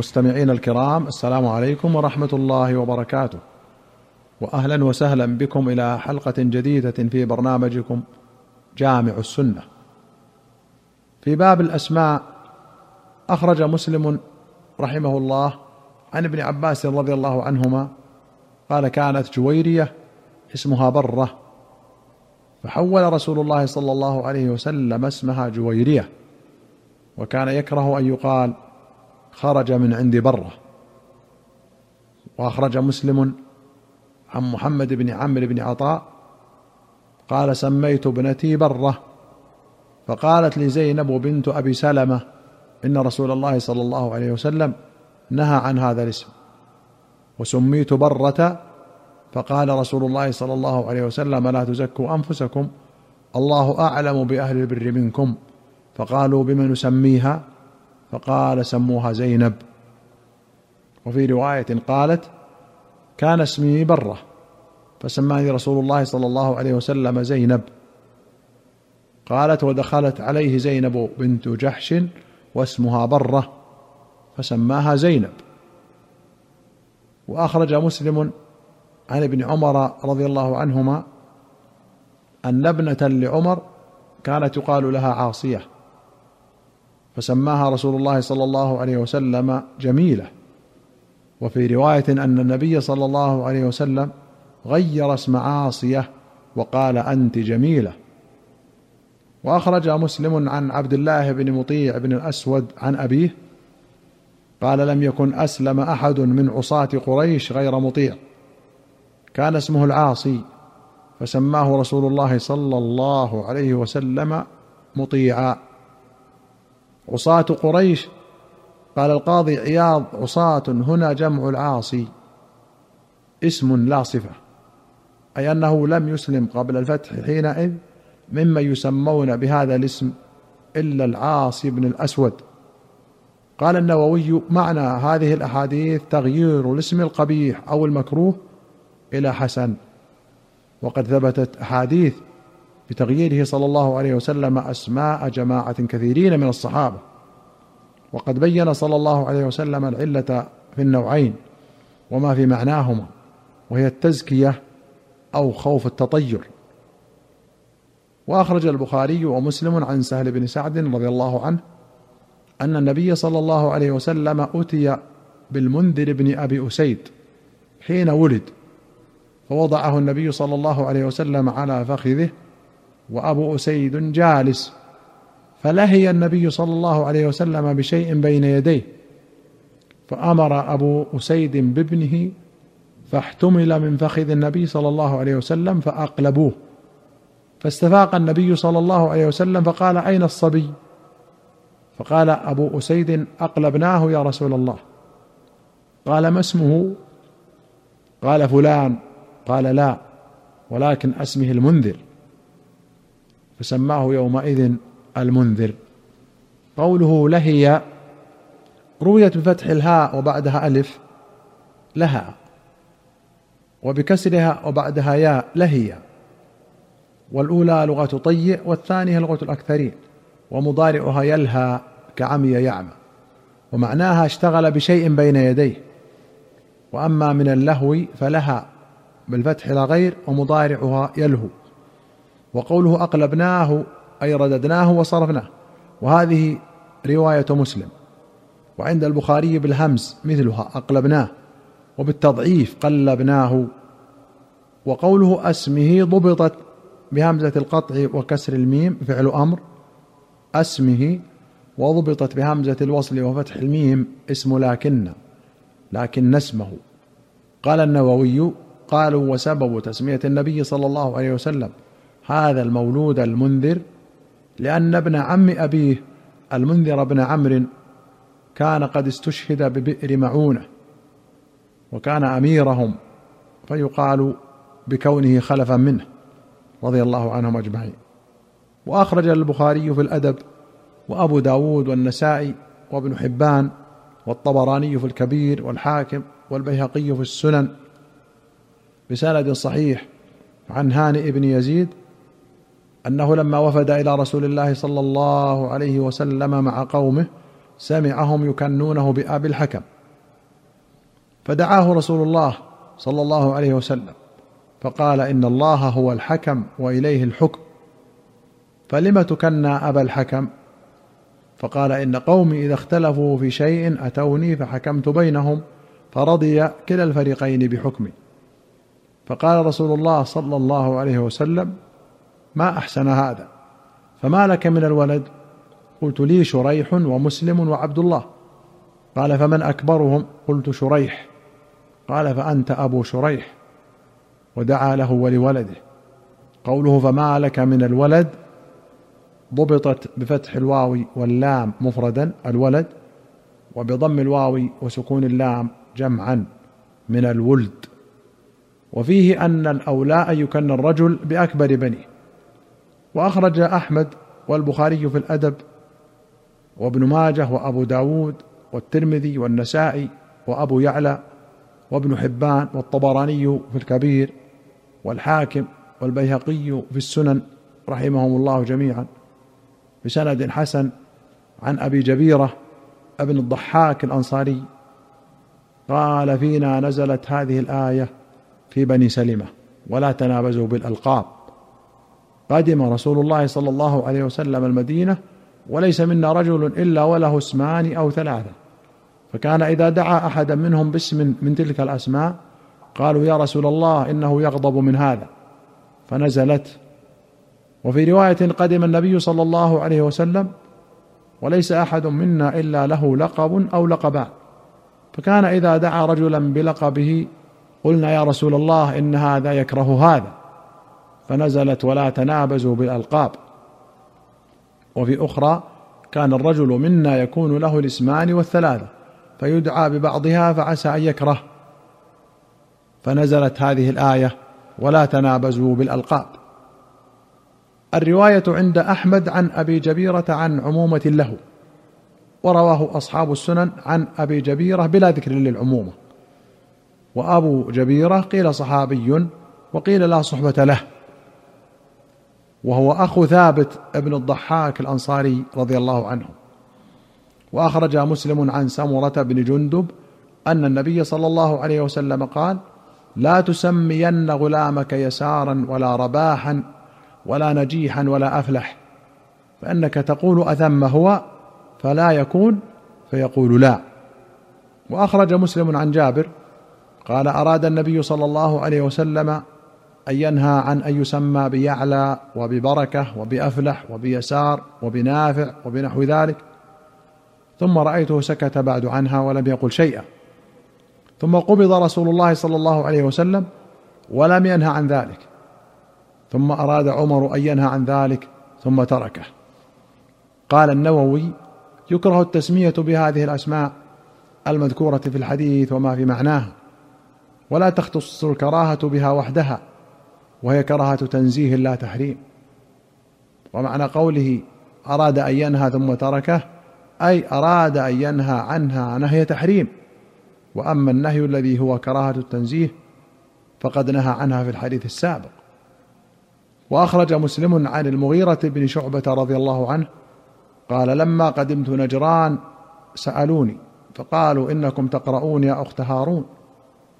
مستمعين الكرام السلام عليكم ورحمة الله وبركاته. واهلا وسهلا بكم إلى حلقة جديدة في برنامجكم جامع السنة. في باب الأسماء أخرج مسلم رحمه الله عن ابن عباس رضي الله عنهما قال كانت جويرية اسمها برة فحول رسول الله صلى الله عليه وسلم اسمها جويرية وكان يكره أن يقال خرج من عند بره. وأخرج مسلم عن محمد بن عمرو بن عطاء. قال سميت ابنتي بره. فقالت لزينب بنت أبي سلمة إن رسول الله صلى الله عليه وسلم نهى عن هذا الاسم. وسميت برة. فقال رسول الله صلى الله عليه وسلم لا تزكوا أنفسكم الله أعلم بأهل البر منكم. فقالوا بما نسميها؟ فقال سموها زينب. وفي رواية قالت كان اسمي برة فسماني رسول الله صلى الله عليه وسلم زينب. قالت ودخلت عليه زينب بنت جحش واسمها برة فسماها زينب. وأخرج مسلم عن ابن عمر رضي الله عنهما أن ابنة لعمر كانت يقال لها عاصية. فسماها رسول الله صلى الله عليه وسلم جميلة. وفي رواية أن النبي صلى الله عليه وسلم غير اسم عاصية وقال أنت جميلة. وأخرج مسلم عن عبد الله بن مطيع بن الأسود عن أبيه قال لم يكن أسلم أحد من عصاة قريش غير مطيع. كان اسمه العاصي فسماه رسول الله صلى الله عليه وسلم مطيعا. عصاة قريش. قال القاضي عياض عصاة هنا جمع العاصي. اسم لا صفة أي أنه لم يسلم قبل الفتح حينئذ ممن يسمون بهذا الاسم إلا العاصي بن الأسود. قال النووي معنى هذه الأحاديث تغيير الاسم القبيح أو المكروه إلى حسن. وقد ثبتت أحاديث بتغييره صلى الله عليه وسلم أسماء جماعة كثيرين من الصحابة. وقد بين صلى الله عليه وسلم العلة في النوعين وما في معناهما وهي التزكية أو خوف التطير. وأخرج البخاري ومسلم عن سهل بن سعد رضي الله عنه أن النبي صلى الله عليه وسلم أتي بالمنذر بن أبي أسيد حين ولد فوضعه النبي صلى الله عليه وسلم على فخذه وأبو أسيد جالس. فلهي النبي صلى الله عليه وسلم بشيء بين يديه فأمر أبو أسيد بابنه فاحتمل من فخذ النبي صلى الله عليه وسلم فأقلبوه. فاستفاق النبي صلى الله عليه وسلم فقال أين الصبي؟ فقال أبو أسيد أقلبناه يا رسول الله. قال ما اسمه؟ قال فلان. قال لا ولكن اسمه المنذر. فسماه يومئذ المنذر. قوله لهي رويت بفتح الهاء وبعدها ألف لها وبكسرها وبعدها ياء لهي. والأولى لغة طيء والثانية لغة الأكثرين ومضارعها يلهى كعمي يعمى. ومعناها اشتغل بشيء بين يديه. وأما من اللهو فلها بالفتح لا غير ومضارعها يلهو. وقوله أقلبناه أي رددناه وصرفناه. وهذه رواية مسلم. وعند البخاري بالهمس مثلها أقلبناه. وبالتضعيف قلبناه. وقوله أسمه ضبطت بهمزة القطع وكسر الميم فعل أمر. أسمه وضبطت بهمزة الوصل وفتح الميم اسم لكن. لكن اسمه. قال النووي قالوا وسبب تسمية النبي صلى الله عليه وسلم هذا المولود المنذر لأن ابن عم أبيه المنذر بن عمرو كان قد استشهد ببئر معونة وكان أميرهم فيقال بكونه خلفا منه رضي الله عنهم أجمعين. وأخرج البخاري في الأدب وأبو داود والنسائي وابن حبان والطبراني في الكبير والحاكم والبيهقي في السنن بسند صحيح عن هانئ بن يزيد أنه لما وفد إلى رسول الله صلى الله عليه وسلم مع قومه سمعهم يكنونه بأبي الحكم. فدعاه رسول الله صلى الله عليه وسلم فقال إن الله هو الحكم وإليه الحكم. فلم تكنى أبا الحكم؟ فقال إن قومي إذا اختلفوا في شيء أتوني فحكمت بينهم فرضي كلا الفريقين بحكمي. فقال رسول الله صلى الله عليه وسلم ما أحسن هذا. فما لك من الولد؟ قلت لي شريح ومسلم وعبد الله. قال فمن أكبرهم؟ قلت شريح. قال فأنت أبو شريح. ودعا له ولولده. قوله فما لك من الولد؟ ضبطت بفتح الواو واللام مفردا الولد وبضم الواو وسكون اللام جمعا من الولد. وفيه أن الأولاء يكن الرجل بأكبر بنيه. وأخرج أحمد والبخاري في الأدب وابن ماجه وأبو داود والترمذي والنسائي وأبو يعلى وابن حبان والطبراني في الكبير والحاكم والبيهقي في السنن رحمهم الله جميعا بسند حسن عن أبي جبيرة ابن الضحاك الأنصاري قال فينا نزلت هذه الآية في بني سلمة ولا تنابزوا بالألقاب قدم رسول الله صلى الله عليه وسلم المدينة وليس منا رجل إلا وله اسمان أو ثلاثة. فكان إذا دعا أحدا منهم باسم من تلك الأسماء قالوا يا رسول الله إنه يغضب من هذا. فنزلت. وفي رواية قدم النبي صلى الله عليه وسلم وليس أحد منا إلا له لقب أو لقبان. فكان إذا دعا رجلا بلقبه قلنا يا رسول الله إن هذا يكره هذا. فنزلت ولا تنابزوا بالألقاب. وفي أخرى كان الرجل منا يكون له الاسمان والثلاثة فيدعى ببعضها فعسى أن يكره. فنزلت هذه الآية ولا تنابزوا بالألقاب. الرواية عند أحمد عن أبي جبيرة عن عمومة له ورواه أصحاب السنن عن أبي جبيرة بلا ذكر للعمومة. وأبو جبيرة قيل صحابي وقيل لا صحبة له. وهو أخو ثابت ابن الضحاك الأنصاري رضي الله عنه. وأخرج مسلم عن سمرة بن جندب أن النبي صلى الله عليه وسلم قال لا تسمين غلامك يسارا ولا رباحا ولا نجيحا ولا أفلح فإنك تقول أثم هو فلا يكون فيقول لا. وأخرج مسلم عن جابر قال أراد النبي صلى الله عليه وسلم ان ينهى عن أن يسمى بيعلى وببركة وبأفلح وبيسار وبنافع وبنحو ذلك. ثم رأيته سكت بعد عنها ولم يقل شيئا. ثم قبض رسول الله صلى الله عليه وسلم ولم ينهى عن ذلك. ثم أراد عمر أن ينهى عن ذلك ثم تركه. قال النووي يكره التسمية بهذه الأسماء المذكورة في الحديث وما في معناها ولا تختص الكراهة بها وحدها. وهي كراهة تنزيه لا تحريم. ومعنى قوله أراد أن ينهى ثم تركه أي أراد أن ينهى عنها نهي تحريم. وأما النهي الذي هو كراهة التنزيه فقد نهى عنها في الحديث السابق. وأخرج مسلم عن المغيرة بن شعبة رضي الله عنه قال لما قدمت نجران سألوني فقالوا إنكم تقرؤون يا أخت هارون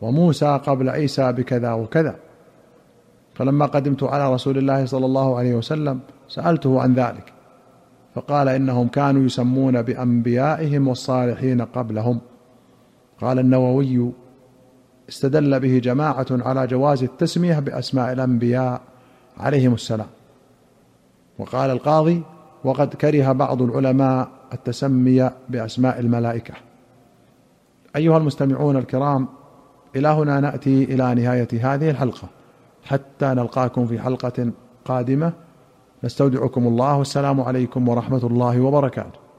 وموسى قبل عيسى بكذا وكذا. فلما قدمت على رسول الله صلى الله عليه وسلم سألته عن ذلك فقال إنهم كانوا يسمون بأنبيائهم والصالحين قبلهم. قال النووي استدل به جماعة على جواز التسمية بأسماء الأنبياء عليهم السلام. وقال القاضي وقد كره بعض العلماء التسمي بأسماء الملائكة. أيها المستمعون الكرام إلى هنا نأتي إلى نهاية هذه الحلقة. حتى نلقاكم في حلقة قادمة. نستودعكم الله والسلام عليكم ورحمة الله وبركاته.